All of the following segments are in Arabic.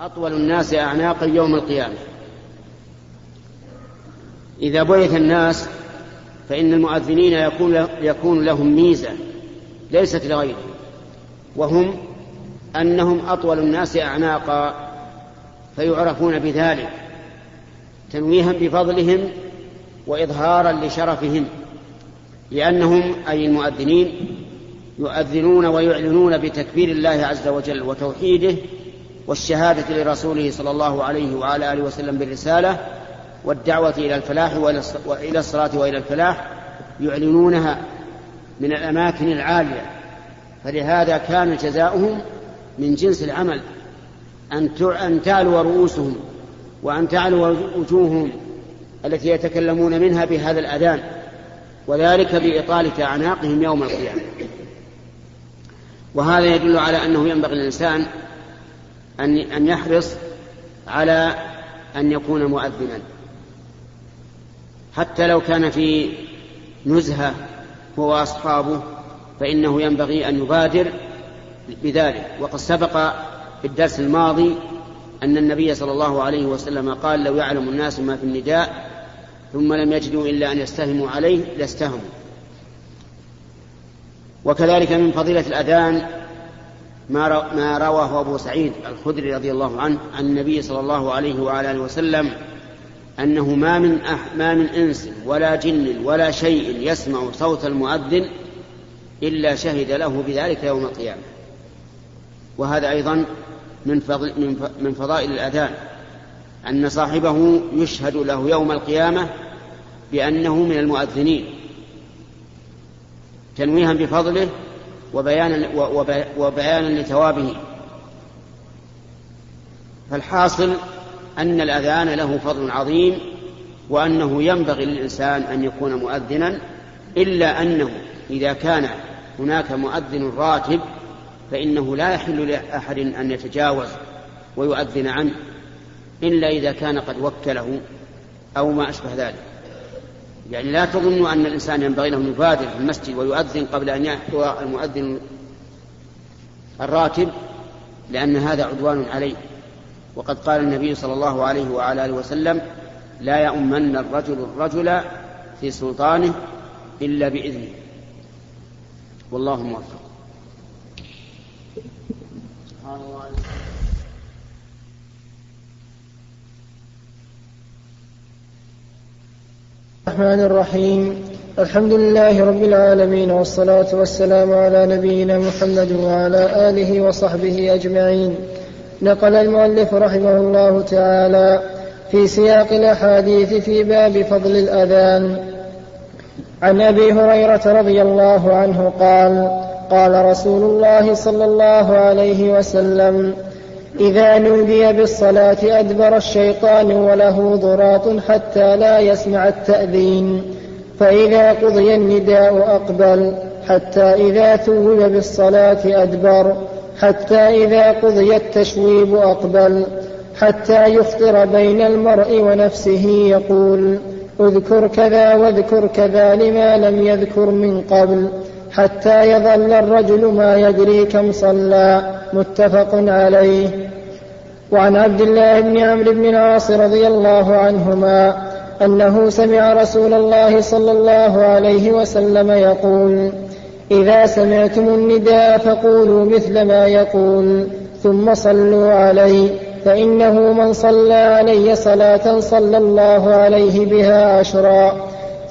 أطول الناس أعناقا يوم القيامة. إذا بعث الناس فإن المؤذنين يكون, يكون لهم ميزة ليست لغيرهم وهم أنهم أطول الناس أعناقا فيعرفون بذلك تنويها بفضلهم وإظهارا لشرفهم لأنهم أي المؤذنين يؤذنون ويعلنون بتكبير الله عز وجل وتوحيده والشهادة لرسوله صلى الله عليه وعلى آله وسلم بالرسالة والدعوة إلى الفلاح وإلى الصلاة وإلى الفلاح يعلنونها من الأماكن العالية. فلهذا كان جزاؤهم من جنس العمل أن تعلو رؤوسهم وأن تعلو وجوههم التي يتكلمون منها بهذا الأذان وذلك بإطالة أعناقهم يوم القيامة. وهذا يدل على أنه ينبغي للإنسان أن أن يحرص على أن يكون مؤذنا. حتى لو كان في نزهة هو وأصحابه فإنه ينبغي أن يبادر بذلك. وقد سبق في الدرس الماضي أن النبي صلى الله عليه وسلم قال لو يعلم الناس ما في النداء ثم لم يجدوا إلا أن يستهموا عليه لاستهموا. وكذلك من فضيلة الأذان ما رواه أبو سعيد الخدري رضي الله عنه عن النبي صلى الله عليه وعلى آله وسلم أنه ما من أح ما من إنس ولا جن ولا شيء يسمع صوت المؤذن إلا شهد له بذلك يوم القيامة. وهذا أيضا من, فضل من فضائل الأذان. أن صاحبه يشهد له يوم القيامة بأنه من المؤذنين. تنويها بفضله وبيانا, وبيانا لثوابه. فالحاصل أن الأذان له فضل عظيم وأنه ينبغي للإنسان أن يكون مؤذنا إلا أنه إذا كان هناك مؤذن راتب فإنه لا يحل لأحد أن يتجاوز ويؤذن عنه إلا إذا كان قد وكله أو ما أشبه ذلك. يعني لا تظنوا أن الإنسان ينبغي له أن يبادر في المسجد ويؤذن قبل أن يحتوى المؤذن الراتب لأن هذا عدوان عليه. وقد قال النبي صلى الله عليه وعلى آله وسلم لا يؤمن الرجل الرجل في سلطانه إلا بإذنه. والله موفق. الرحمن الرحيم. الحمد لله رب العالمين والصلاة والسلام على نبينا محمد وعلى آله وصحبه أجمعين. نقل المؤلف رحمه الله تعالى في سياق الأحاديث في باب فضل الأذان. عن أبي هريرة رضي الله عنه قال قال رسول الله صلى الله عليه وسلم إذا نودي بالصلاة أدبر الشيطان وله ضراط حتى لا يسمع التأذين. فإذا قضي النداء أقبل حتى إذا ثوب بالصلاة أدبر حتى إذا قضي التشويب أقبل حتى يخطر بين المرء ونفسه يقول اذكر كذا واذكر كذا لما لم يذكر من قبل حتى يظل الرجل ما يدري كم صلى. متفق عليه. وعن عبد الله بن عمرو بن العاص رضي الله عنهما أنه سمع رسول الله صلى الله عليه وسلم يقول إذا سمعتم النداء فقولوا مثل ما يقول ثم صلوا علي فإنه من صلى علي صلاة صلى الله عليه بها عشرا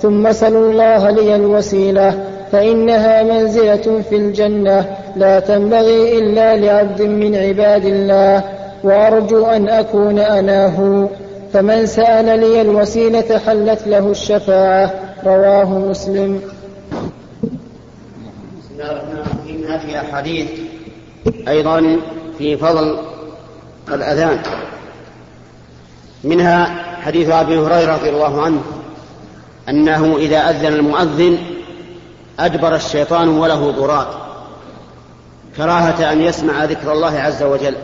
ثم سلوا الله لي الوسيلة فإنها منزلة في الجنة لا تنبغي إلا لعبد من عباد الله وأرجو أن أكون أناه. فمن سأل لي الوسيلة حلت له الشفاعة. رواه مسلم. هذه أحاديث أيضا في فضل الأذان. منها حديث أبي هريرة رضي الله عنه أنه إذا أذن المؤذن أدبر الشيطان وله ضرات كراهة أن يسمع ذكر الله عز وجل.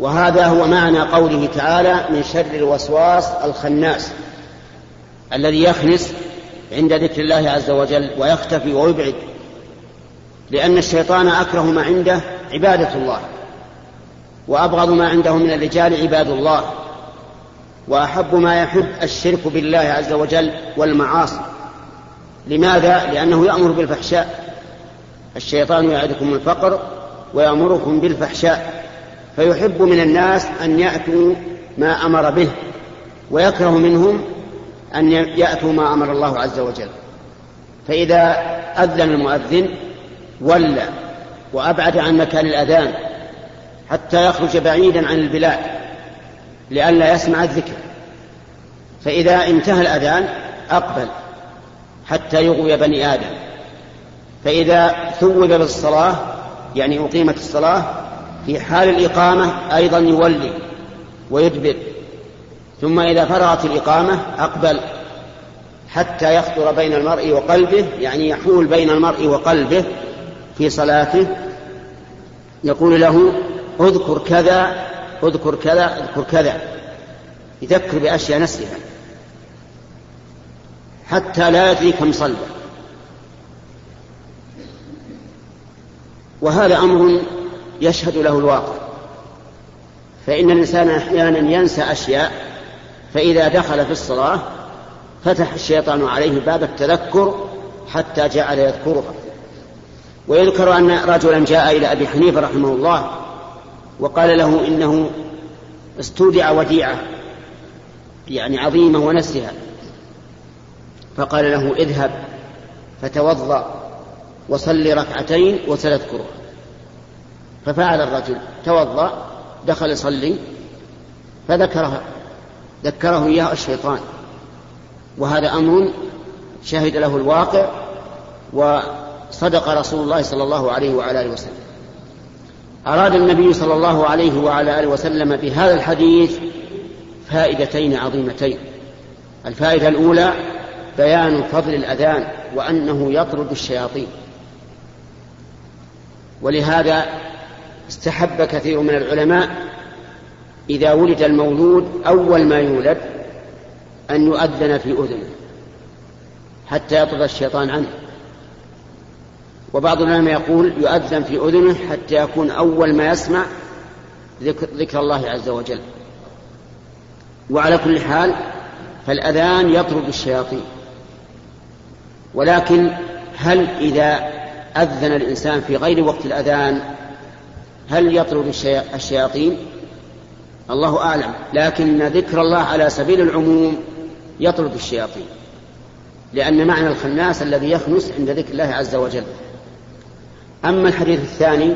وهذا هو معنى قوله تعالى من شر الوسواس الخناس الذي يخنس عند ذكر الله عز وجل ويختفي ويبعد لأن الشيطان أكره ما عنده عبادة الله وأبغض ما عنده من الرجال عباد الله وأحب ما يحب الشرك بالله عز وجل والمعاصي. لماذا؟ لأنه يأمر بالفحشاء. الشيطان يعدكم الفقر ويأمركم بالفحشاء فيحب من الناس أن يأتوا ما أمر به ويكره منهم أن يأتوا ما أمر الله عز وجل. فإذا أذن المؤذن ولى وأبعد عن مكان الأذان حتى يخرج بعيدا عن البلاد لئلا يسمع الذكر. فإذا انتهى الأذان أقبل حتى يغوي بني آدم. فإذا ثوب بالصلاة يعني أقيمت الصلاة في حال الإقامة أيضا يولي ويدبر ثم إذا فرغت الإقامة أقبل حتى يخطر بين المرء وقلبه يعني يحول بين المرء وقلبه في صلاته. يقول له اذكر كذا اذكر كذا اذكر كذا. يذكر بأشياء نسيها حتى لا يدري كم صلى. وهذا أمر يشهد له الواقع. فإن الإنسان أحيانا ينسى أشياء فإذا دخل في الصلاة فتح الشيطان عليه باب التذكر حتى جعل يذكرها ويذكر أن رجلا جاء إلى أبي حنيفة رحمه الله وقال له إنه استودع وديعة يعني عظيمة ونسها فقال له اذهب فتوضأ. وصل ركعتين وسنذكرها ففعل الرجل توضأ دخل يصلي فذكرها ذكره إياه الشيطان. وهذا أمر شهد له الواقع وصدق رسول الله صلى الله عليه وعلى آله وسلم. أراد النبي صلى الله عليه وعلى آله وسلم بهذا الحديث فائدتين عظيمتين. الفائدة الأولى بيان فضل الأذان وأنه يطرد الشياطين. ولهذا استحب كثير من العلماء إذا ولد المولود أول ما يولد أن يؤذن في أذنه حتى يطرد الشيطان عنه. وبعض العلماء يقول يؤذن في أذنه حتى يكون أول ما يسمع ذكر, ذكر الله عز وجل. وعلى كل حال فالأذان يطرد الشياطين. ولكن هل إذا أذن الإنسان في غير وقت الأذان هل يطرد الشياطين؟ الله أعلم. لكن ذكر الله على سبيل العموم يطرد الشياطين لأن معنى الخناس الذي يخنس عند ذكر الله عز وجل. أما الحديث الثاني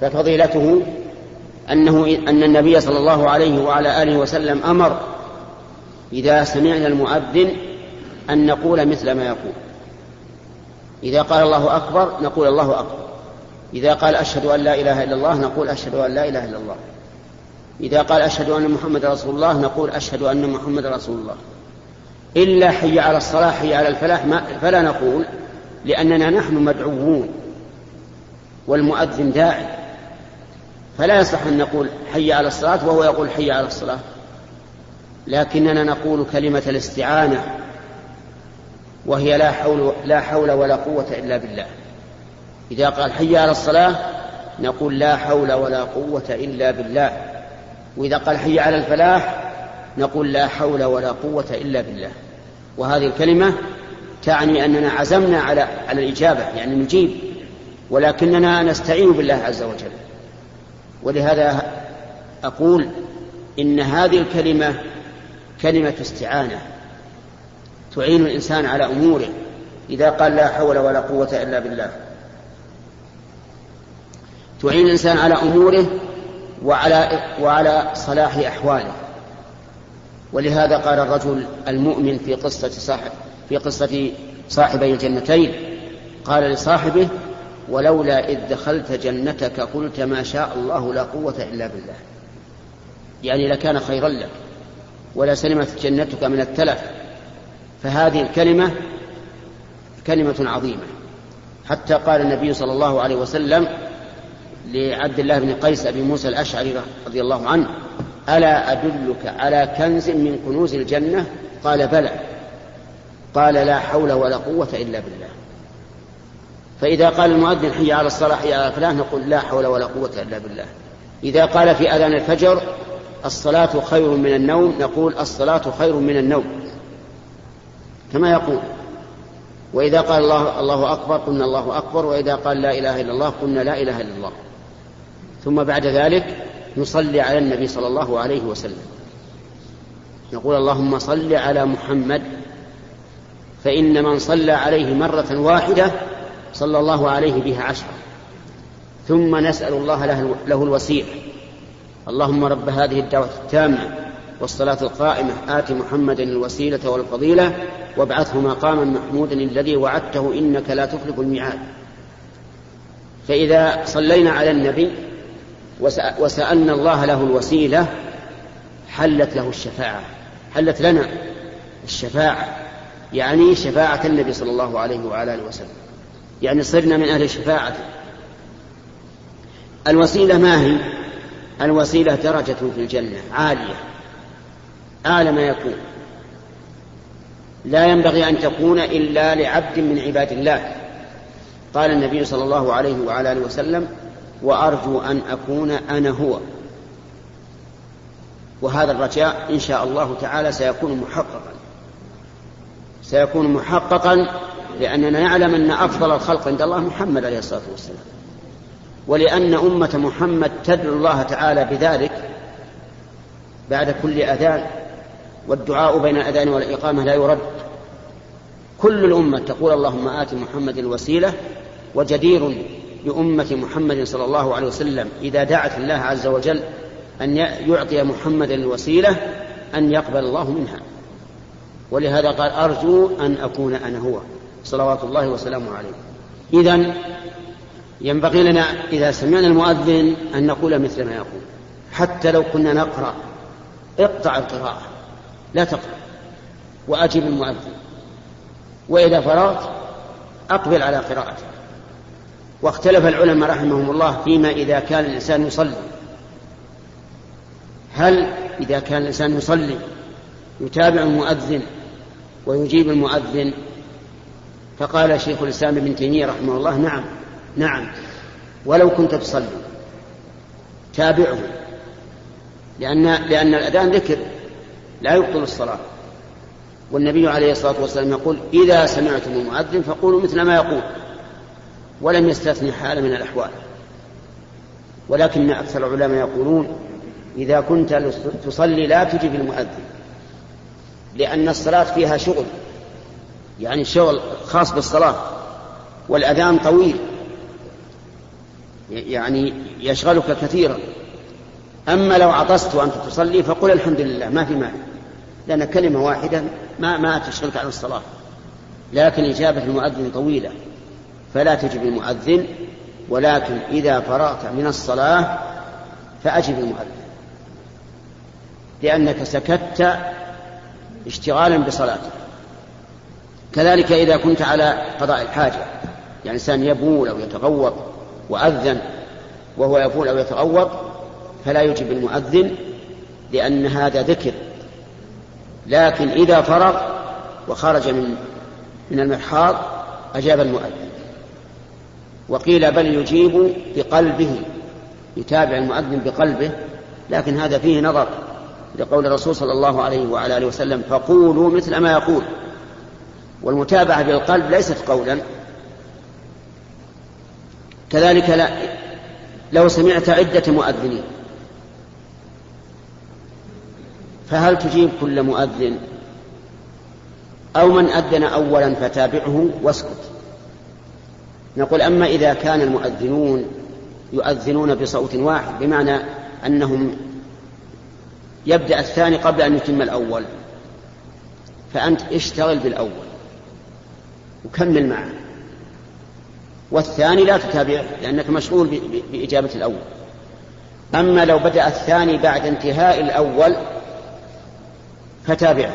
ففضيلته أنه أن النبي صلى الله عليه وعلى آله وسلم أمر إذا سمعنا المؤذن أن نقول مثل ما يقول. إذا قال الله أكبر نقول الله أكبر. إذا قال أشهد أن لا إله إلا الله نقول أشهد أن لا إله إلا الله. إذا قال أشهد أن محمد رسول الله نقول أشهد أن محمد رسول الله. إلا حي على الصلاة حي على الفلاح ما فلا نقول لأننا نحن مدعوون والمؤذن داعي. فلا يصح أن نقول حي على الصلاة وهو يقول حي على الصلاة. لكننا نقول كلمة الاستعانة. وهي لا حول لا حول ولا قوة إلا بالله. إذا قال حي على الصلاة نقول لا حول ولا قوة إلا بالله. وإذا قال حي على الفلاح نقول لا حول ولا قوة إلا بالله. وهذه الكلمة تعني أننا عزمنا على على الإجابة يعني نجيب ولكننا نستعين بالله عز وجل. ولهذا أقول إن هذه الكلمة كلمة استعانة. تعين الإنسان على أموره إذا قال لا حول ولا قوة إلا بالله. تعين الإنسان على أموره وعلى وعلى صلاح أحواله. ولهذا قال الرجل المؤمن في قصة صاحب في قصة صاحبي الجنتين قال لصاحبه ولولا إذ دخلت جنتك قلت ما شاء الله لا قوة إلا بالله. يعني لكان خيرا لك ولا سلمت جنتك من التلف. فهذه الكلمة كلمة عظيمة. حتى قال النبي صلى الله عليه وسلم لعبد الله بن قيس أبي موسى الأشعري رضي الله عنه ألا أدلك على كنز من كنوز الجنة؟ قال بلى. قال لا حول ولا قوة إلا بالله. فإذا قال المؤذن حي على الصلاة حي على الفلاح نقول لا حول ولا قوة إلا بالله. إذا قال في أذان الفجر الصلاة خير من النوم. نقول الصلاة خير من النوم. كما يقول وإذا قال الله الله أكبر قلنا الله أكبر وإذا قال لا إله إلا الله قلنا لا إله إلا الله. ثم بعد ذلك نصلي على النبي صلى الله عليه وسلم. نقول اللهم صل على محمد فإن من صلى عليه مرة واحدة صلى الله عليه بها عشرة ثم نسأل الله له, الوسيلة. اللهم رب هذه الدعوة التامة والصلاة القائمة آت محمدا الوسيلة والفضيلة وابعثه مقاما محمودا الذي وعدته إنك لا تخلف الميعاد. فإذا صلينا على النبي وسألنا الله له الوسيلة حلت له الشفاعة حلت لنا الشفاعة يعني شفاعة النبي صلى الله عليه وعلى آله وسلم. يعني صرنا من أهل الشفاعة. الوسيلة ما هي؟ الوسيلة درجة في الجنة عالية. أعلى ما يكون. لا ينبغي أن تكون إلا لعبد من عباد الله. قال النبي صلى الله عليه وعلى آله وسلم وأرجو أن أكون أنا هو. وهذا الرجاء إن شاء الله تعالى سيكون محققا. سيكون محققا لأننا نعلم أن أفضل الخلق عند الله محمد عليه الصلاة والسلام. ولأن أمة محمد تدعو الله تعالى بذلك بعد كل أذان والدعاء بين الأذان والإقامة لا يرد. كل الأمة تقول اللهم آت محمد الوسيلة وجدير بأمة محمد صلى الله عليه وسلم إذا دعت الله عز وجل أن يعطي محمد الوسيلة أن يقبل الله منها. ولهذا قال أرجو أن أكون أنا هو. صلوات الله وسلامه عليه. إذا ينبغي لنا إذا سمعنا المؤذن أن نقول مثل ما يقول. حتى لو كنا نقرأ اقطع القراءة. لا تقرأ وأجب المؤذن. وإذا فرغت أقبل على قراءته. واختلف العلماء رحمهم الله فيما إذا كان الإنسان يصلي. هل إذا كان الإنسان يصلي يتابع المؤذن ويجيب المؤذن؟ فقال شيخ الإسلام ابن تيمية رحمه الله نعم نعم. ولو كنت تصلي تابعه. لأن لأن الأذان ذكر. لا يبطل الصلاة. والنبي عليه الصلاة والسلام يقول إذا سمعتم المؤذن فقولوا مثل ما يقول ولم يستثني حال من الأحوال. ولكن أكثر العلماء يقولون إذا كنت تصلي لا تجب المؤذن لأن الصلاة فيها شغل يعني شغل خاص بالصلاة والأذان طويل يعني يشغلك كثيرا. أما لو عطست وأنت تصلي فقل الحمد لله ما في مانع. لأن كلمة واحدة ما ما تشغلك عن الصلاة. لكن إجابة المؤذن طويلة. فلا تجب المؤذن ولكن إذا فرغت من الصلاة فأجب المؤذن. لأنك سكت اشتغالا بصلاتك. كذلك إذا كنت على قضاء الحاجة. يعني إنسان يبول أو يتغوط وأذن وهو يبول أو يتغوط فلا يجب المؤذن لأن هذا ذكر. لكن إذا فرغ وخرج من من المرحاض أجاب المؤذن وقيل بل يجيب بقلبه يتابع المؤذن بقلبه لكن هذا فيه نظر لقول الرسول صلى الله عليه وعلى آله وسلم فقولوا مثل ما يقول. والمتابعة بالقلب ليست قولا. كذلك لا لو سمعت عدة مؤذنين فهل تجيب كل مؤذن؟ أو من أذن اولا فتابعه واسكت. نقول أما إذا كان المؤذنون يؤذنون بصوت واحد بمعنى أنهم يبدأ الثاني قبل أن يتم الأول فأنت اشتغل بالأول وكمل معه. والثاني لا تتابعه لأنك مشغول بإجابة الأول. أما لو بدأ الثاني بعد انتهاء الأول فتابعه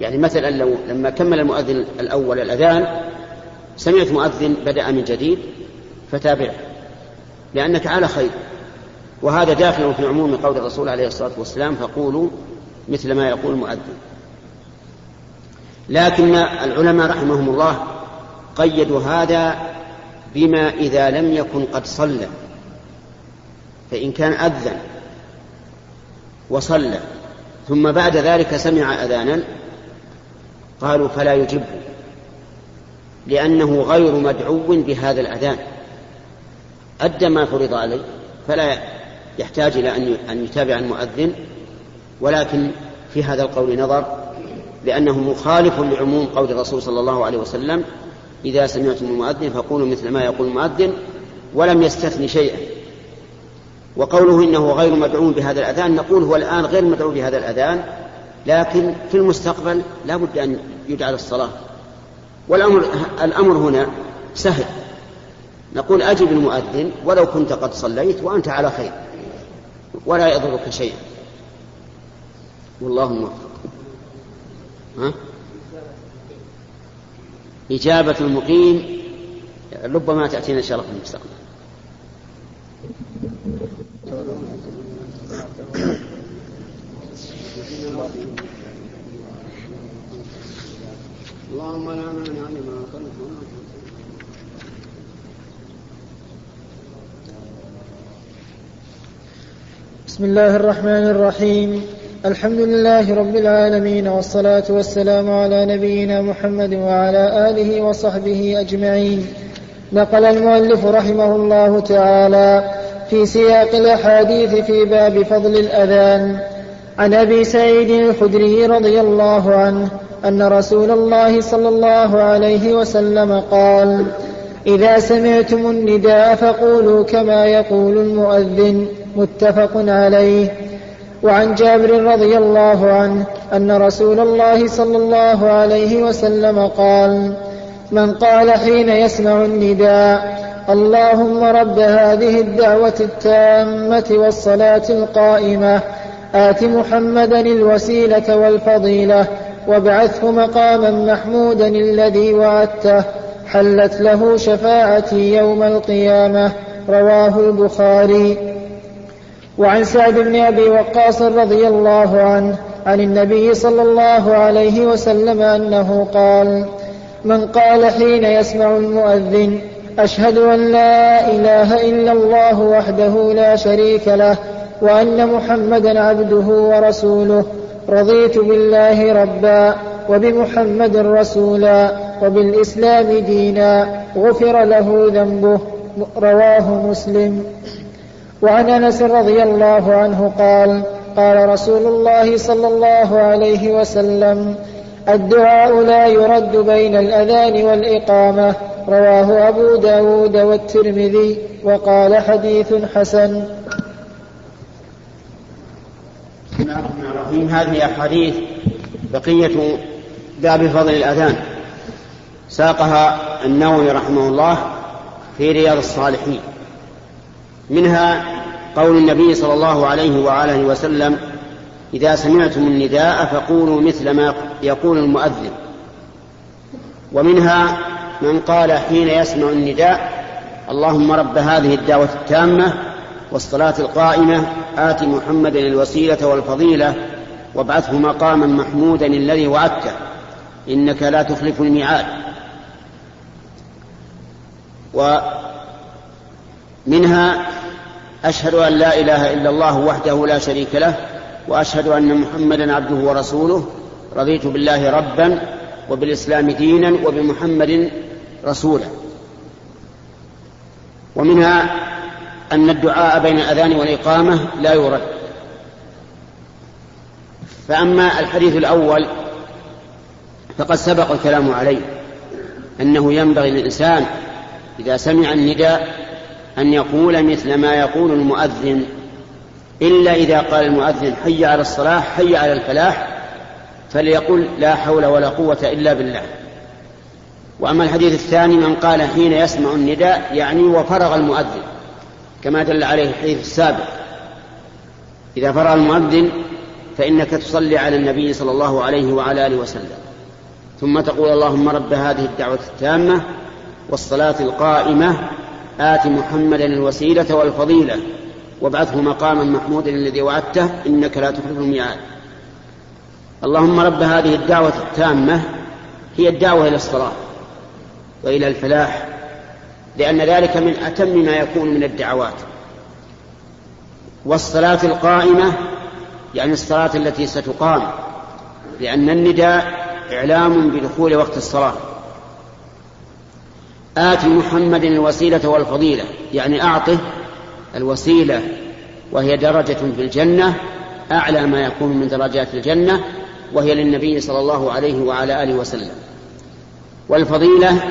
يعني مثلا لو لما كمل المؤذن الأول الأذان سمعت مؤذن بدأ من جديد فتابعه لأنك على خير. وهذا داخل في عموم قول الرسول عليه الصلاة والسلام فقولوا مثل ما يقول المؤذن. لكن العلماء رحمهم الله قيدوا هذا بما إذا لم يكن قد صلى. فإن كان أذن وصلى ثم بعد ذلك سمع أذانا قالوا فلا يجبه لأنه غير مدعو بهذا الأذان. أدى ما فرض عليه فلا يحتاج إلى أن يتابع المؤذن ولكن في هذا القول نظر لأنه مخالف لعموم قول الرسول صلى الله عليه وسلم إذا سمعتم المؤذن فقولوا مثل ما يقول المؤذن ولم يستثني شيئا. وقوله إنه غير مدعو بهذا الأذان نقول هو الآن غير مدعو بهذا الأذان لكن في المستقبل لا بد أن يجعل الصلاة. والأمر الأمر هنا سهل. نقول أجب المؤذن ولو كنت قد صليت وأنت على خير ولا يضرك شيء. والله موفق. ها؟ إجابة المقيم ربما تأتينا إن شاء الله في المستقبل. اللهم لا مانع لما بسم الله الرحمن الرحيم. الحمد لله رب العالمين والصلاة والسلام على نبينا محمد وعلى آله وصحبه أجمعين. نقل المؤلف رحمه الله تعالى في سياق الأحاديث في باب فضل الأذان. عن أبي سعيد الخدري رضي الله عنه أن رسول الله صلى الله عليه وسلم قال إذا سمعتم النداء فقولوا كما يقول المؤذن. متفق عليه. وعن جابر رضي الله عنه أن رسول الله صلى الله عليه وسلم قال من قال حين يسمع النداء اللهم رب هذه الدعوة التامة والصلاة القائمة. آت محمدا الوسيلة والفضيلة وابعثه مقاما محمودا الذي وعدته. حلت له شفاعتي يوم القيامة. رواه البخاري. وعن سعد بن أبي وقاص رضي الله عنه عن النبي صلى الله عليه وسلم أنه قال من قال حين يسمع المؤذن أشهد أن لا إله إلا الله وحده لا شريك له وأن محمدا عبده ورسوله. رضيت بالله ربا وبمحمد رسولا وبالإسلام دينا. غفر له ذنبه رواه مسلم. وعن أنس رضي الله عنه قال قال رسول الله صلى الله عليه وسلم الدعاء لا يرد بين الأذان والإقامة. رواه أبو داود والترمذي وقال حديث حسن. بسم الله الرحمن الرحيم. هذه أحاديث بقية باب فضل الأذان. ساقها النووي رحمه الله في رياض الصالحين. منها قول النبي صلى الله عليه وآله وسلم إذا سمعتم النداء فقولوا مثل ما يقول المؤذن. ومنها من قال حين يسمع النداء اللهم رب هذه الدعوة التامة والصلاة القائمة آت محمدا الوسيلة والفضيلة وابعثه مقاما محمودا الذي وعدته إنك لا تخلف الميعاد. ومنها أشهد أن لا إله إلا الله وحده لا شريك له وأشهد أن محمدا عبده ورسوله رضيت بالله ربا وبالإسلام دينا وبمحمد رسولا ومنها أن الدعاء بين الأذان والإقامة لا يرد. فأما الحديث الأول فقد سبق الكلام عليه أنه ينبغي للإنسان إذا سمع النداء أن يقول مثل ما يقول المؤذن إلا إذا قال المؤذن حي على الصلاة حي على الفلاح فليقل لا حول ولا قوة إلا بالله. وأما الحديث الثاني من قال حين يسمع النداء يعني وفرغ المؤذن كما دل عليه الحديث السابق. إذا فرغ المؤذن فإنك تصلي على النبي صلى الله عليه وعلى آله وسلم. ثم تقول اللهم رب هذه الدعوة التامة والصلاة القائمة آت محمدا الوسيلة والفضيلة وابعثه مقاما محمودا الذي وعدته إنك لا تخلف الميعاد. اللهم رب هذه الدعوة التامة هي الدعوة إلى الصلاة. وإلى الفلاح لأن ذلك من أتم ما يكون من الدعوات. والصلاة القائمة يعني الصلاة التي ستقام لأن النداء إعلام بدخول وقت الصلاة. آت محمد الوسيلة والفضيلة يعني أعطه الوسيلة وهي درجة في الجنة أعلى ما يكون من درجات الجنة وهي للنبي صلى الله عليه وعلى آله وسلم. والفضيلة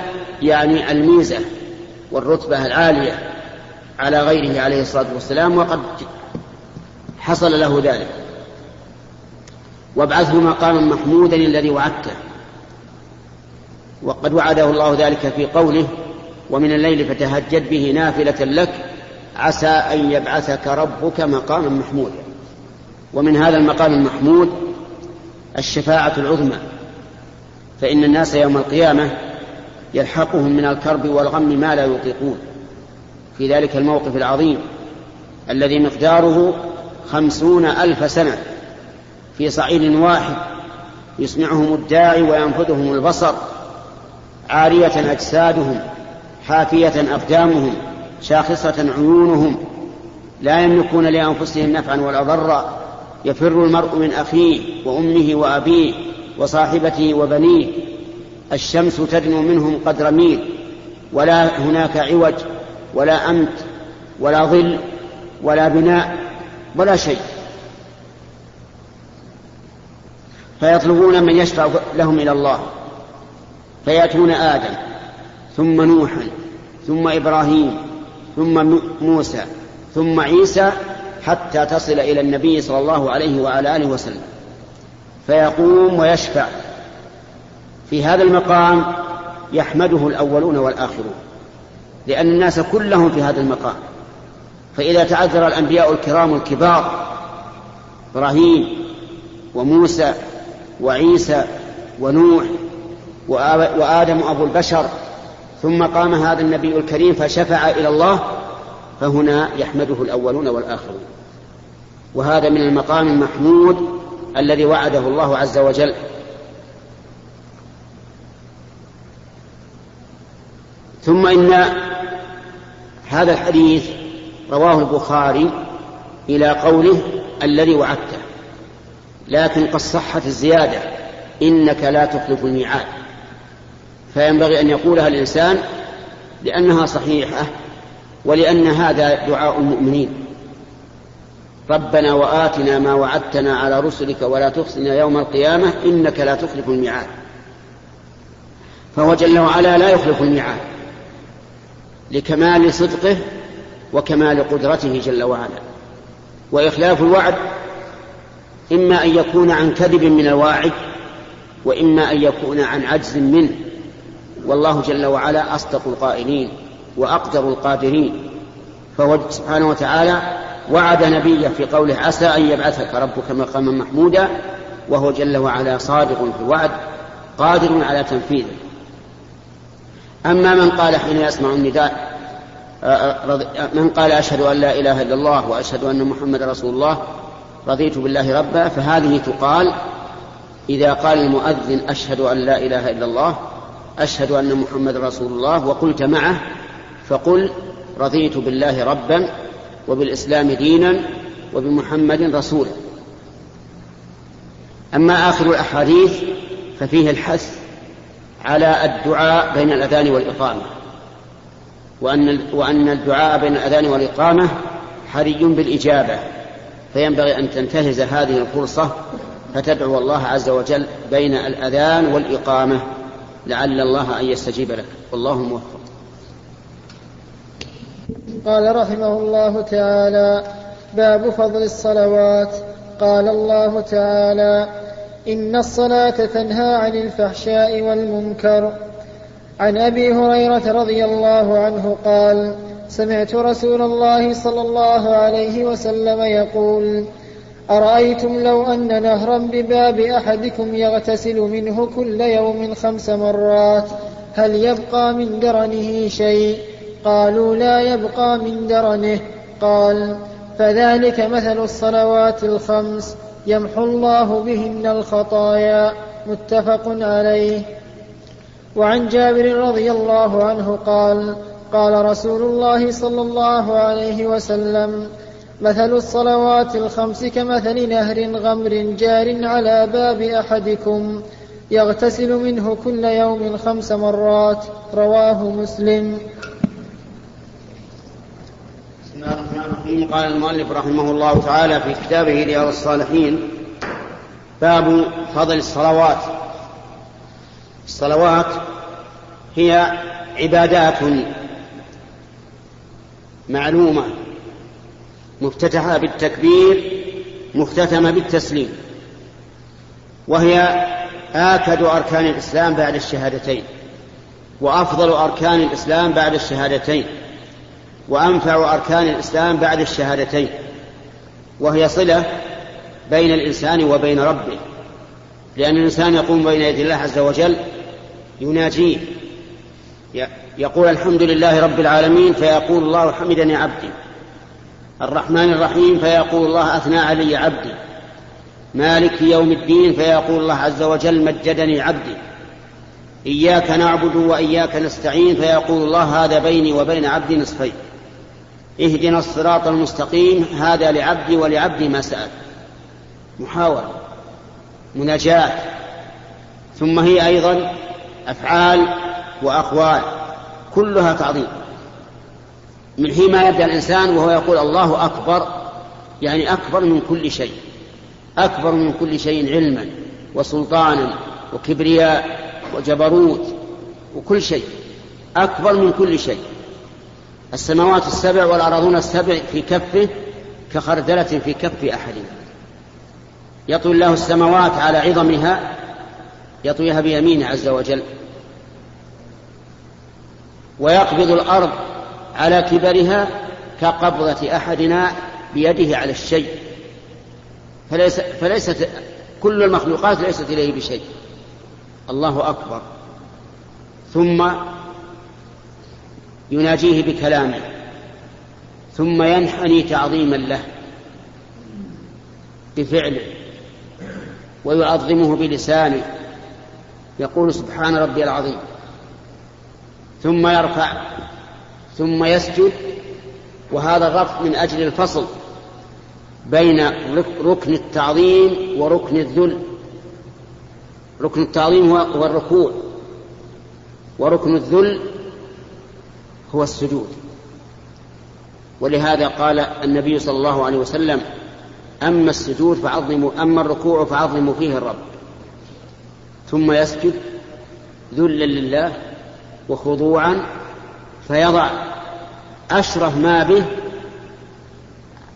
يعني الميزة والرتبة العالية على غيره عليه الصلاة والسلام وقد حصل له ذلك. وابعثه مقاما محمودا الذي وعدته. وقد وعده الله ذلك في قوله ومن الليل فتهجد به نافلة لك عسى أن يبعثك ربك مقاما محمودا. ومن هذا المقام المحمود الشفاعة العظمى. فإن الناس يوم القيامة يلحقهم من الكرب والغم ما لا يطيقون. في ذلك الموقف العظيم الذي مقداره خمسون ألف سنة. في صعيد واحد يسمعهم الداعي وينفذهم البصر عارية أجسادهم حافية أقدامهم شاخصة عيونهم. لا يملكون لأنفسهم نفعا ولا ضرا. يفر المرء من أخيه وأمه وأبيه. وصاحبته وبنيه الشمس تدنو منهم قدر ميل ولا هناك عوج ولا أمت ولا ظل ولا بناء ولا شيء. فيطلبون من يشفع لهم إلى الله. فيأتون آدم ثم نوحا ثم إبراهيم ثم موسى ثم عيسى حتى تصل إلى النبي صلى الله عليه وعلى آله وسلم. فيقوم ويشفع. في هذا المقام يحمده الأولون والآخرون لأن الناس كلهم في هذا المقام. فإذا تعذر الأنبياء الكرام الكبار إبراهيم وموسى وعيسى ونوح وآدم أبو البشر ثم قام هذا النبي الكريم فشفع إلى الله فهنا يحمده الأولون والآخرون. وهذا من المقام المحمود الذي وعده الله عز وجل. ثم إن هذا الحديث رواه البخاري إلى قوله الذي وعدته. لكن قد صحت الزيادة إنك لا تخلف الميعاد. فينبغي أن يقولها الإنسان لأنها صحيحة ولأن هذا دعاء المؤمنين. ربنا وآتنا ما وعدتنا على رسلك ولا تخزنا يوم القيامة إنك لا تخلف الميعاد. فهو جل وعلا لا يخلف الميعاد. لكمال صدقه وكمال قدرته جل وعلا. وإخلاف الوعد إما أن يكون عن كذب من الواعد وإما أن يكون عن عجز منه. والله جل وعلا أصدق القائلين وأقدر القادرين. فهو سبحانه وتعالى وعد نبيه في قوله عسى أن يبعثك ربك مقاما محمودا وهو جل وعلا صادق في الوعد قادر على تنفيذه. أما من قال حين يسمع النداء من قال أشهد أن لا إله إلا الله وأشهد أن محمد رسول الله رضيت بالله ربا فهذه تقال إذا قال المؤذن أشهد أن لا إله إلا الله أشهد أن محمد رسول الله وقلت معه فقل رضيت بالله ربا وبالإسلام دينا وبمحمد رسولا. أما آخر الأحاديث ففيه الحث على الدعاء بين الأذان والإقامة وأن وأن الدعاء بين الأذان والإقامة حري بالإجابة فينبغي أن تنتهز هذه الفرصة فتدعو الله عز وجل بين الأذان والإقامة لعل الله أن يستجيب لك. والله موفق. قال رحمه الله تعالى باب فضل الصلوات. قال الله تعالى إن الصلاة تنهى عن الفحشاء والمنكر. عن أبي هريرة رضي الله عنه قال سمعت رسول الله صلى الله عليه وسلم يقول أرأيتم لو أن نهرا بباب أحدكم يغتسل منه كل يوم خمس مرات هل يبقى من درنه شيء؟ قالوا لا يبقى من درنه. قال فذلك مثل الصلوات الخمس يمحو الله بهن الخطايا. متفق عليه. وعن جابر رضي الله عنه قال قال رسول الله صلى الله عليه وسلم مثل الصلوات الخمس كمثل نهر غمر جار على باب أحدكم يغتسل منه كل يوم خمس مرات. رواه مسلم. الرحمن الرحيم قال المؤلف رحمه الله تعالى في كتابه رياض الصالحين باب فضل الصلوات. الصلوات هي عبادات معلومة مفتتحة بالتكبير مختتمة بالتسليم وهي آكد أركان الإسلام بعد الشهادتين وأفضل أركان الإسلام بعد الشهادتين. وأنفع أركان الإسلام بعد الشهادتين وهي صلة بين الإنسان وبين ربه لأن الإنسان يقوم بين يدي الله عز وجل يناجيه يقول الحمد لله رب العالمين فيقول الله حمدني عبدي الرحمن الرحيم فيقول الله أثنى علي عبدي مالك يوم الدين فيقول الله عز وجل مجدني عبدي إياك نعبد وإياك نستعين فيقول الله هذا بيني وبين عبدي نصفين. اهدنا الصراط المستقيم هذا لعبدي ولعبدي ما سأل. محاورة مناجاة. ثم هي أيضا أفعال وأقوال كلها تعظيم. من حين ما يبدأ الإنسان وهو يقول الله أكبر يعني أكبر من كل شيء. أكبر من كل شيء علما وسلطانا وكبرياء وجبروت وكل شيء. أكبر من كل شيء. السماوات السبع والأراضون السبع في كفه كخردلة في كف أحدنا يطوي الله السماوات على عظمها يطويها بيمينه عز وجل. ويقبض الأرض على كبرها كقبضة أحدنا بيده على الشيء. فليس فليست كل المخلوقات ليست إليه بشيء. الله أكبر. ثم يناجيه بكلامه ثم ينحني تعظيما له بفعله ويعظمه بلسانه يقول سبحان ربي العظيم. ثم يرفع ثم يسجد وهذا الرفع من أجل الفصل بين ركن التعظيم وركن الذل. ركن التعظيم هو الركوع وركن الذل هو السجود. ولهذا قال النبي صلى الله عليه وسلم أما السجود فعظموا أما الركوع فعظموا فيه الرب. ثم يسجد ذلا لله وخضوعا فيضع أشرف ما به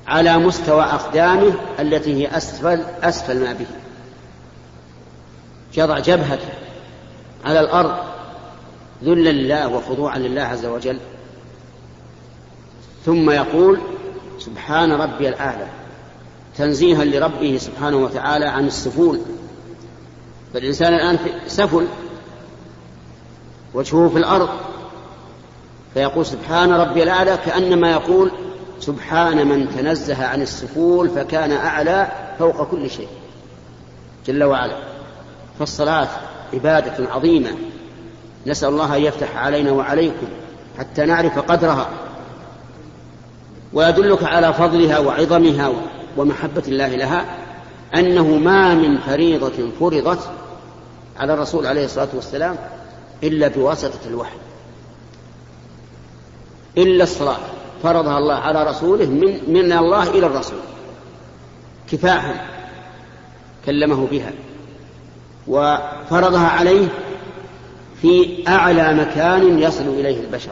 على مستوى أقدامه التي هي أسفل أسفل ما به. يضع جبهته على الأرض ذلا لله وخضوعا لله عز وجل. ثم يقول سبحان ربي الأعلى. تنزيها لربه سبحانه وتعالى عن السفول. فالإنسان الآن سفل وجهه في الأرض. فيقول سبحان ربي الأعلى كأنما يقول سبحان من تنزه عن السفول فكان أعلى فوق كل شيء. جل وعلا. فالصلاة عبادة عظيمة. نسأل الله أن يفتح علينا وعليكم حتى نعرف قدرها ويدلك على فضلها وعظمها ومحبة الله لها أنه ما من فريضة فرضت على الرسول عليه الصلاة والسلام إلا بواسطة الوحي إلا الصلاة فرضها الله على رسوله من, من الله إلى الرسول كفاحا كلمه بها وفرضها عليه في أعلى مكان يصل إليه البشر.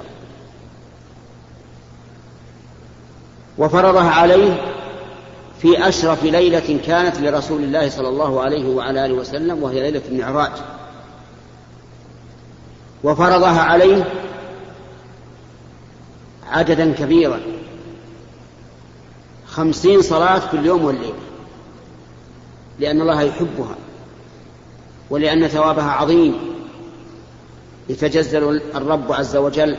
وفرضها عليه في أشرف ليلة كانت لرسول الله صلى الله عليه وعلى آله وسلم وهي ليلة المعراج. وفرضها عليه عددا كبيرا خمسين صلاة في اليوم والليلة لأن الله يحبها ولأن ثوابها عظيم. يتجزل الرب عز وجل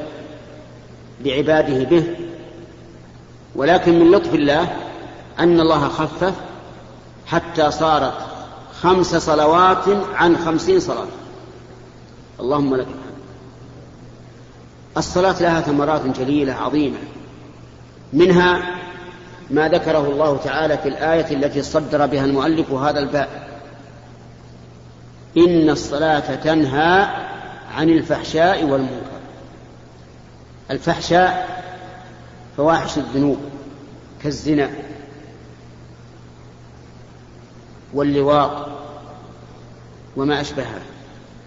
بعباده به. ولكن من لطف الله أن الله خفف حتى صارت خمس صلوات عن خمسين صلاة. اللهم لك الحمد. الصلاة لها ثمرات جليلة عظيمة. منها ما ذكره الله تعالى في الآية التي صدر بها المؤلف هذا الباب. إن الصلاة تنهى عن الفحشاء والمنكر. الفحشاء فواحش الذنوب كالزنا واللواط وما أشبهها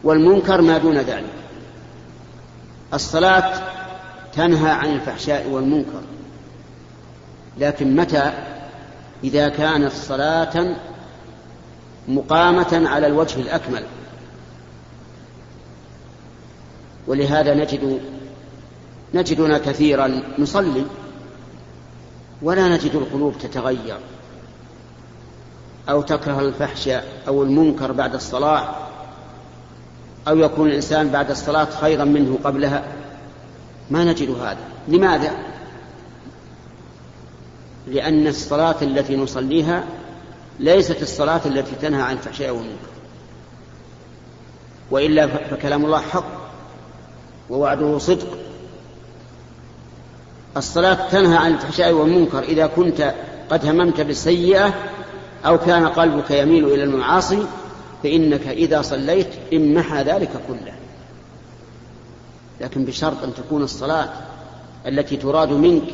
والمنكر ما دون ذلك. الصلاة تنهى عن الفحشاء والمنكر لكن متى؟ إذا كانت صلاة مقامة على الوجه الأكمل. ولهذا نجد نجدنا كثيرا نصلي ولا نجد القلوب تتغير أو تكره الفحش أو المنكر بعد الصلاة أو يكون الإنسان بعد الصلاة خيرا منه قبلها. ما نجد هذا. لماذا؟ لأن الصلاة التي نصليها ليست الصلاة التي تنهى عن الفحشاء والمنكر وإلا فكلام الله حق. ووعده صدق. الصلاة تنهى عن الفحشاء والمنكر إذا كنت قد هممت بالسيئة أو كان قلبك يميل إلى المعاصي فإنك إذا صليت امحى ذلك كله. لكن بشرط أن تكون الصلاة التي تراد منك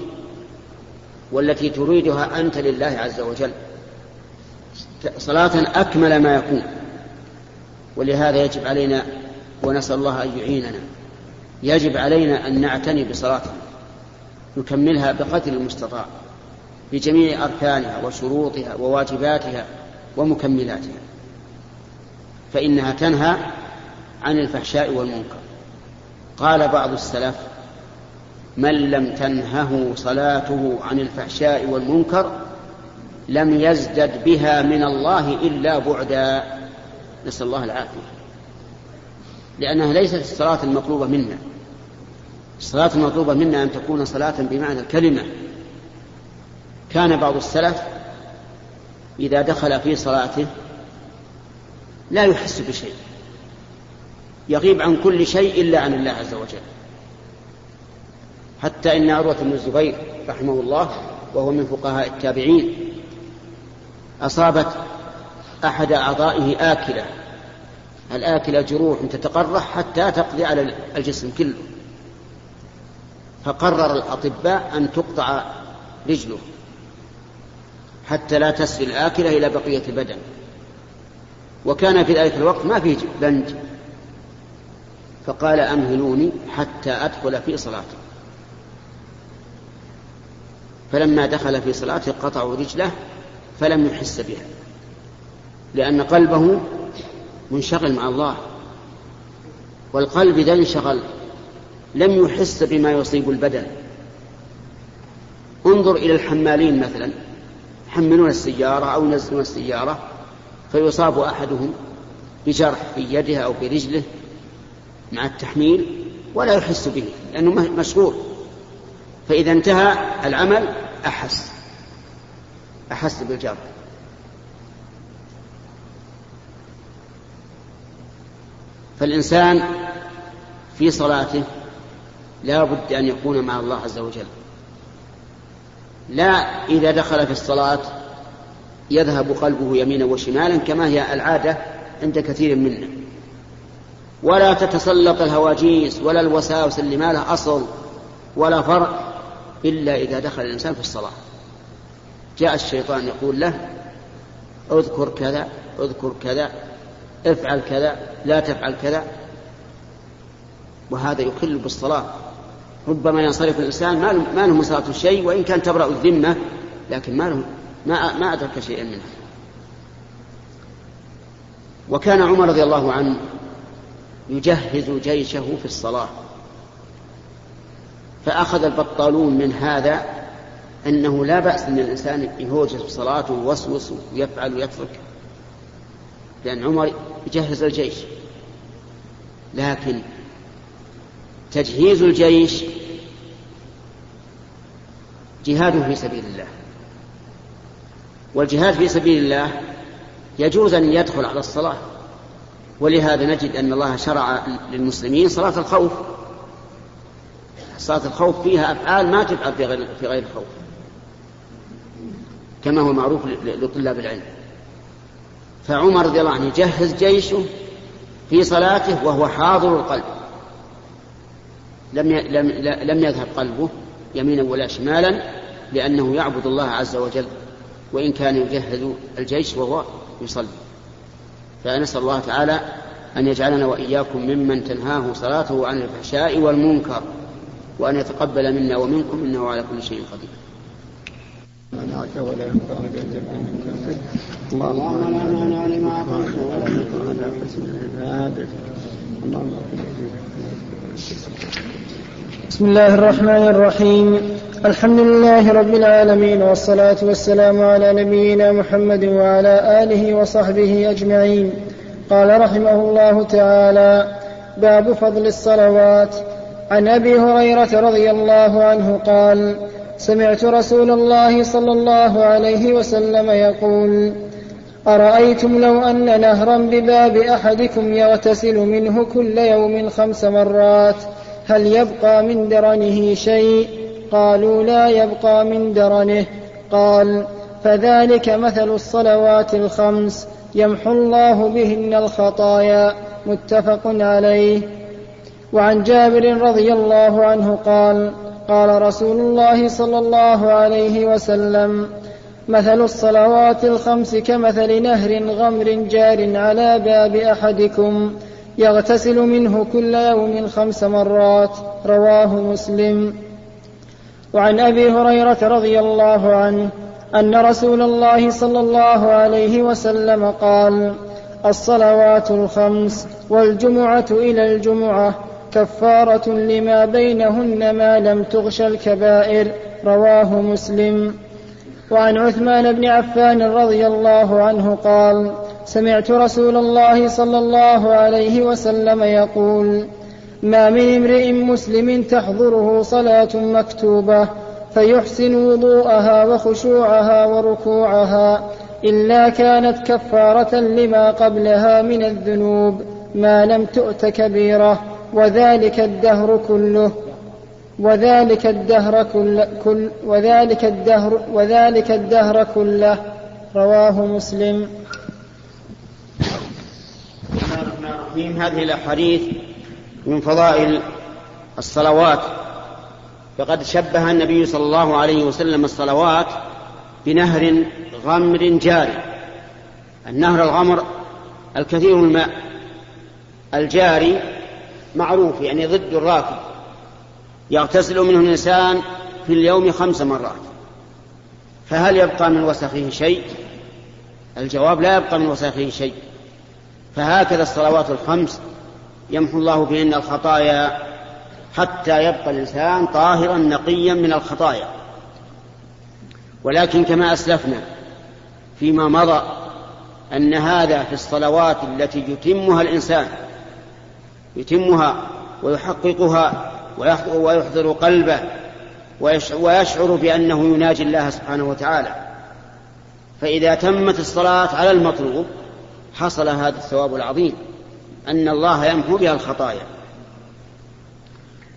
والتي تريدها أنت لله عز وجل صلاة أكمل ما يكون. ولهذا يجب علينا ونسأل الله أن يعيننا. يجب علينا أن نعتني بصلاتنا نكملها بقدر المستطاع بجميع أركانها وشروطها وواجباتها ومكملاتها فإنها تنهى عن الفحشاء والمنكر. قال بعض السلف من لم تنهه صلاته عن الفحشاء والمنكر لم يزدد بها من الله إلا بعدا. نسأل الله العافية. لأنها ليست الصلاة المطلوبة منا. الصلاة المطلوبة منا أن تكون صلاة بمعنى الكلمة. كان بعض السلف إذا دخل في صلاته لا يحس بشيء يغيب عن كل شيء إلا عن الله عز وجل. حتى إن عروة بن الزبير رحمه الله وهو من فقهاء التابعين أصابت أحد أعضائه آكلة. الآكلة جروح تتقرح حتى تقضي على الجسم كله. فقرر الأطباء أن تقطع رجله حتى لا تسري الآكلة إلى بقية البدن. وكان في ذلك الوقت ما فيه بنج فقال أمهلوني حتى أدخل في صلاتي فلما دخل في صلاته قطعوا رجله فلم يحس بها لأن قلبه منشغل مع الله والقلب إذا انشغل لم يحس بما يصيب البدن. انظر إلى الحمالين مثلا. يحملون السيارة أو ينزلون السيارة فيصاب أحدهم بجرح في يده أو في رجله مع التحميل ولا يحس به لأنه مشغول. فإذا انتهى العمل أحس أحس بالجرح. فالإنسان في صلاته لا بد أن يكون مع الله عز وجل. لا إذا دخل في الصلاة يذهب قلبه يمينا وشمالا كما هي العادة عند كثير منا. ولا تتسلط الهواجيس ولا الوساوس اللي ما لها أصل ولا فرع إلا إذا دخل الإنسان في الصلاة. جاء الشيطان يقول له اذكر كذا اذكر كذا افعل كذا لا تفعل كذا. وهذا يخل بالصلاة. ربما ينصرف الإنسان ما له من صلاة شيء وإن كان تبرأ الذمة لكن ما له ما ما أدرك شيئا منها. وكان عمر رضي الله عنه يجهز جيشه في الصلاة. فأخذ البطالون من هذا أنه لا بأس أن الإنسان يهوجس في ويوسوس ويفعل ويترك لأن عمر يجهز الجيش. لكن تجهيز الجيش جهاد في سبيل الله. والجهاد في سبيل الله يجوز أن يدخل على الصلاة. ولهذا نجد أن الله شرع للمسلمين صلاة الخوف. صلاة الخوف فيها أفعال ما تفعل في غير, في غير الخوف كما هو معروف لطلاب العلم. فعمر رضي الله عنه يجهز جيشه في صلاته وهو حاضر القلب. لم لم لم يذهب قلبه يمينا ولا شمالا لأنه يعبد الله عز وجل وإن كان يجهز الجيش وهو يصلي. فنسأل الله تعالى أن يجعلنا وإياكم ممن تنهاه صلاته عن الفحشاء والمنكر وأن يتقبل منا ومنكم إنه على كل شيء قدير. ولا اللهم لا مانع لما أعطيت ولا على حسن عبادك اللهم بسم الله الرحمن الرحيم. الحمد لله رب العالمين والصلاة والسلام على نبينا محمد وعلى آله وصحبه أجمعين. قال رحمه الله تعالى باب فضل الصلوات. عن أبي هريرة رضي الله عنه قال سمعت رسول الله صلى الله عليه وسلم يقول أرأيتم لو أن نهرا بباب أحدكم يغتسل منه كل يوم خمس مرات؟ هل يبقى من درنه شيء؟ قالوا لا يبقى من درنه. قال فذلك مثل الصلوات الخمس يمحو الله بهن الخطايا. متفق عليه. وعن جابر رضي الله عنه قال قال رسول الله صلى الله عليه وسلم مثل الصلوات الخمس كمثل نهر غمر جار على باب أحدكم يغتسل منه كل يوم خمس مرات رواه مسلم. وعن أبي هريرة رضي الله عنه أن رسول الله صلى الله عليه وسلم قال الصلوات الخمس والجمعة إلى الجمعة كفارة لما بينهن ما لم تغش الكبائر رواه مسلم. وعن عثمان بن عفان رضي الله عنه قال سمعت رسول الله صلى الله عليه وسلم يقول ما من امرئ مسلم تحضره صلاة مكتوبة فيحسن وضوءها وخشوعها وركوعها إلا كانت كفارة لما قبلها من الذنوب ما لم تؤت كبيرة وذلك الدهر كله. وذلك الدهر كل, كل وذلك الدهر وذلك الدهر كله. رواه مسلم. بسم الله الرحمن هذه الأحاديث من فضائل الصلوات. فقد شبه النبي صلى الله عليه وسلم الصلوات بنهر غمر جاري. النهر الغمر الكثير الماء. الجاري معروف يعني ضد الراكب. يغتسل منه الإنسان في اليوم خمس مرات. فهل يبقى من وسخه شيء؟ الجواب لا يبقى من وسخه شيء. فهكذا الصلوات الخمس يمحو الله بهن الخطايا حتى يبقى الإنسان طاهرا نقيا من الخطايا. ولكن كما أسلفنا فيما مضى أن هذا في الصلوات التي يتمها الإنسان يتمها ويحققها ويحضر قلبه ويشعر بأنه يناجي الله سبحانه وتعالى. فإذا تمت الصلاة على المطلوب حصل هذا الثواب العظيم أن الله يمحو بها الخطايا.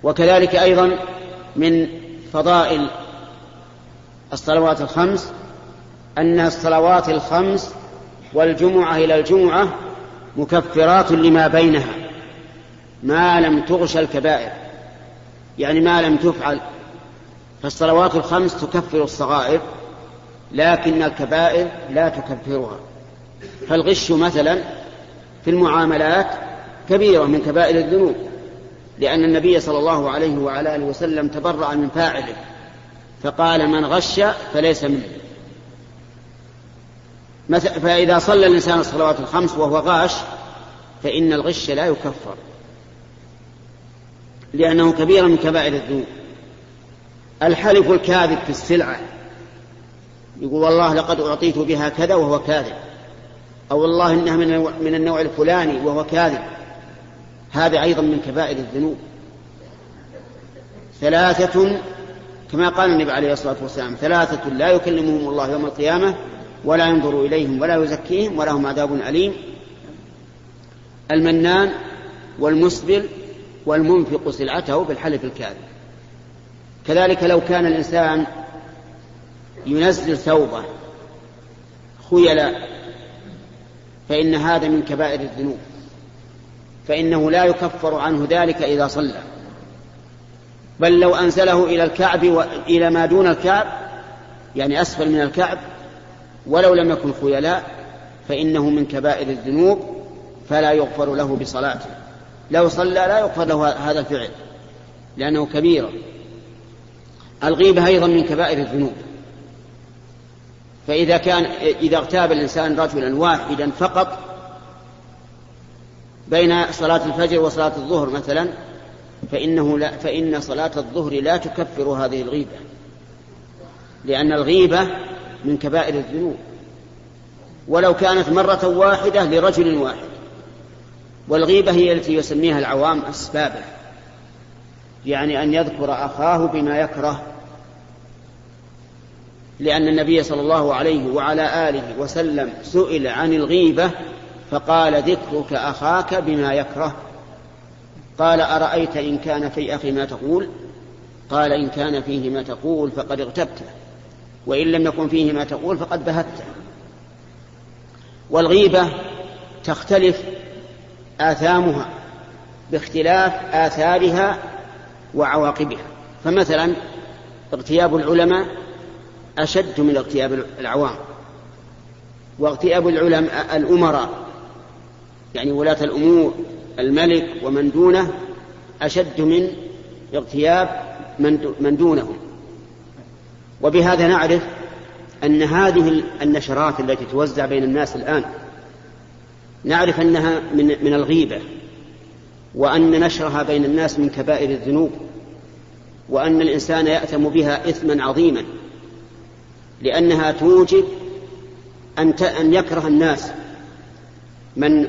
وكذلك أيضا من فضائل الصلوات الخمس أن الصلوات الخمس والجمعة إلى الجمعة مكفرات لما بينها ما لم تغش الكبائر. يعني ما لم تفعل فالصلوات الخمس تكفر الصغائر لكن الكبائر لا تكفرها. فالغش مثلا في المعاملات كبيرة من كبائر الذنوب لأن النبي صلى الله عليه وعلى آله وسلم تبرأ من فاعله فقال من غش فليس منه. فإذا صلى الإنسان الصلوات الخمس وهو غاش فإن الغش لا يكفر. لأنه كبير من كبائر الذنوب. الحلف الكاذب في السلعة. يقول والله لقد أعطيت بها كذا وهو كاذب. أو والله إنها من النوع الفلاني وهو كاذب. هذا أيضا من كبائر الذنوب. ثلاثة كما قال النبي عليه الصلاة والسلام ثلاثة لا يكلمهم الله يوم القيامة ولا ينظر إليهم ولا يزكيهم ولهم عذاب أليم. المنان والمسبل والمنفق سلعته بالحلف الكاذب. كذلك لو كان الإنسان ينزل ثوبه خيلاء فإن هذا من كبائر الذنوب. فإنه لا يكفر عنه ذلك إذا صلى. بل لو أنزله إلى الكعب وإلى ما دون الكعب يعني أسفل من الكعب ولو لم يكن خيلاء فإنه من كبائر الذنوب فلا يغفر له بصلاته. لو صلى لا يغفر له هذا الفعل لأنه كبيرة الغيبة أيضا من كبائر الذنوب. فإذا كان إذا اغتاب الإنسان رجلا واحدا فقط بين صلاة الفجر وصلاة الظهر مثلا فإنه لا فإن صلاة الظهر لا تكفر هذه الغيبة. لأن الغيبة من كبائر الذنوب. ولو كانت مرة واحدة لرجل واحد. والغيبة هي التي يسميها العوام أسبابه يعني أن يذكر أخاه بما يكره لأن النبي صلى الله عليه وعلى آله وسلم سئل عن الغيبة فقال ذكرك أخاك بما يكره. قال أرأيت إن كان في أخي ما تقول؟ قال إن كان فيه ما تقول فقد اغتبته وإن لم يكن فيه ما تقول فقد بهته. والغيبة تختلف آثامها باختلاف آثارها وعواقبها. فمثلا اغتياب العلماء أشد من اغتياب العوام واغتياب العلماء الأمراء يعني ولاة الأمور الملك ومن دونه أشد من اغتياب من دونهم. وبهذا نعرف أن هذه النشرات التي توزع بين الناس الآن نعرف أنها من, من الغيبة وأن نشرها بين الناس من كبائر الذنوب وأن الإنسان يأثم بها إثما عظيما لأنها توجب أن أن يكره الناس من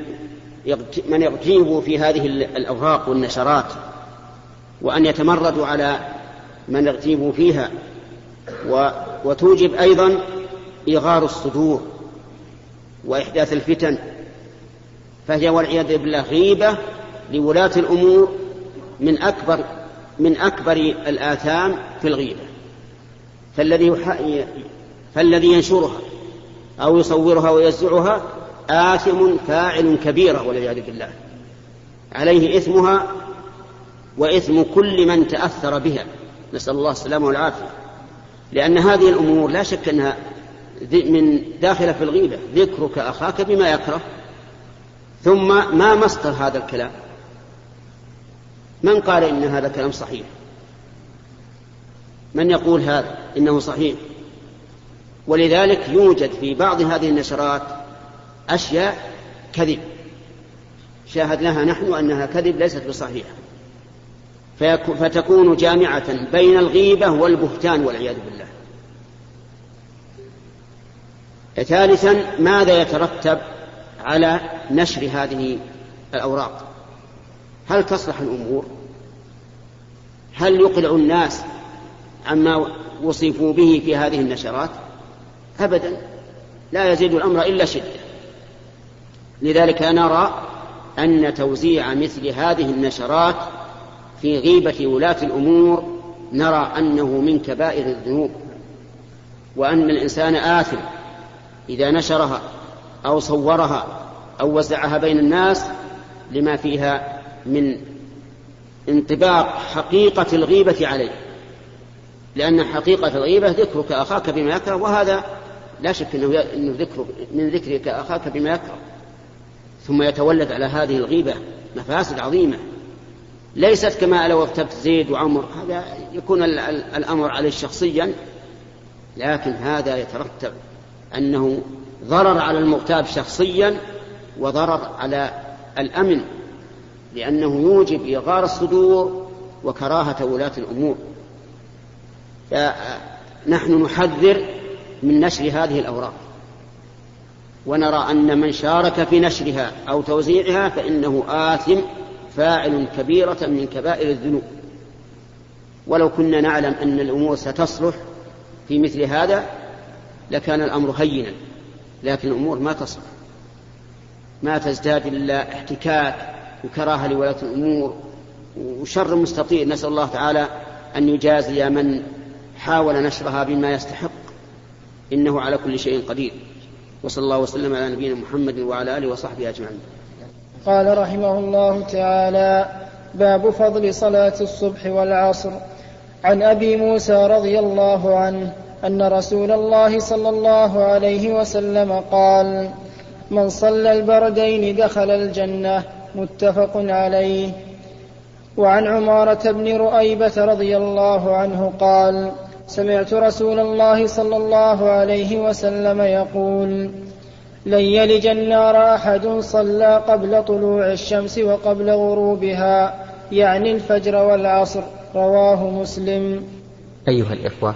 من يغتيب في هذه الأوراق والنشرات وأن يتمردوا على من يغتيب فيها وتوجب أيضا إغار الصدور وإحداث الفتن فهي والعياذ بالله غيبة لولاة الأمور من أكبر من أكبر الآثام في الغيبة. فالذي فالذي ينشرها أو يصورها ويوزعها آثم فاعل كبيرة والعياذ بالله. عليه إثمها وإثم كل من تأثر بها. نسأل الله السلامة والعافية. لأن هذه الأمور لا شك أنها من داخلة في الغيبة. ذكرك أخاك بما يكره. ثم ما مصدر هذا الكلام؟ من قال إن هذا كلام صحيح؟ من يقول هذا إنه صحيح؟ ولذلك يوجد في بعض هذه النشرات أشياء كذب. شاهدناها نحن أنها كذب ليست بصحيحة. فتكون جامعة بين الغيبة والبهتان والعياذ بالله. ثالثا ماذا يترتب على نشر هذه الأوراق. هل تصلح الأمور؟ هل يقلع الناس عما وصفوا به في هذه النشرات؟ أبدا. لا يزيد الأمر إلا شدة. لذلك نرى أن توزيع مثل هذه النشرات في غيبة ولاة الأمور نرى أنه من كبائر الذنوب وأن الإنسان آثم إذا نشرها. أو صورها أو وزعها بين الناس لما فيها من انطباق حقيقة الغيبة عليه. لأن حقيقة الغيبة ذكرك أخاك بما يكره وهذا لا شك أنه ذكر من ذكرك أخاك بما يكره. ثم يتولد على هذه الغيبة مفاسد عظيمة. ليست كما لو اغتبت زيد وعمر هذا يكون الأمر عليه شخصيا لكن هذا يترتب أنه ضرر على المغتاب شخصيا وضرر على الأمن لأنه يوجب إغار الصدور وكراهة ولاة الأمور. فنحن نحذر من نشر هذه الأوراق. ونرى أن من شارك في نشرها أو توزيعها فإنه آثم فاعل كبيرة من كبائر الذنوب. ولو كنا نعلم أن الأمور ستصلح في مثل هذا لكان الأمر هينا. لكن الأمور ما تصلح ما تزداد إلا احتكاك وكراهة لولاة الأمور وشر مستطير نسأل الله تعالى أن يجازي من حاول نشرها بما يستحق. إنه على كل شيء قدير. وصلى الله وسلم على نبينا محمد وعلى آله وصحبه أجمعين. قال رحمه الله تعالى باب فضل صلاة الصبح والعصر. عن أبي موسى رضي الله عنه أن رسول الله صلى الله عليه وسلم قال من صلى البردين دخل الجنة متفق عليه. وعن عمارة بن رؤيبة رضي الله عنه قال سمعت رسول الله صلى الله عليه وسلم يقول لن يلج النار أحد صلى قبل طلوع الشمس وقبل غروبها يعني الفجر والعصر رواه مسلم. أيها الإخوة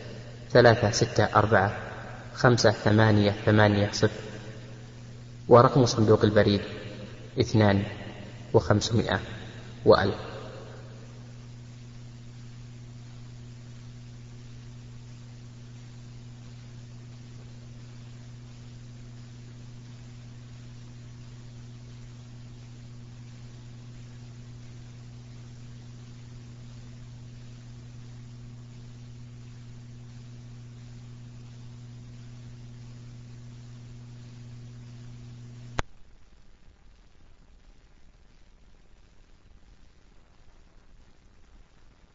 ثلاثة ستة أربعة خمسة ثمانية ثمانية صفر. ورقم صندوق البريد اثنان وخمسمائة وألف.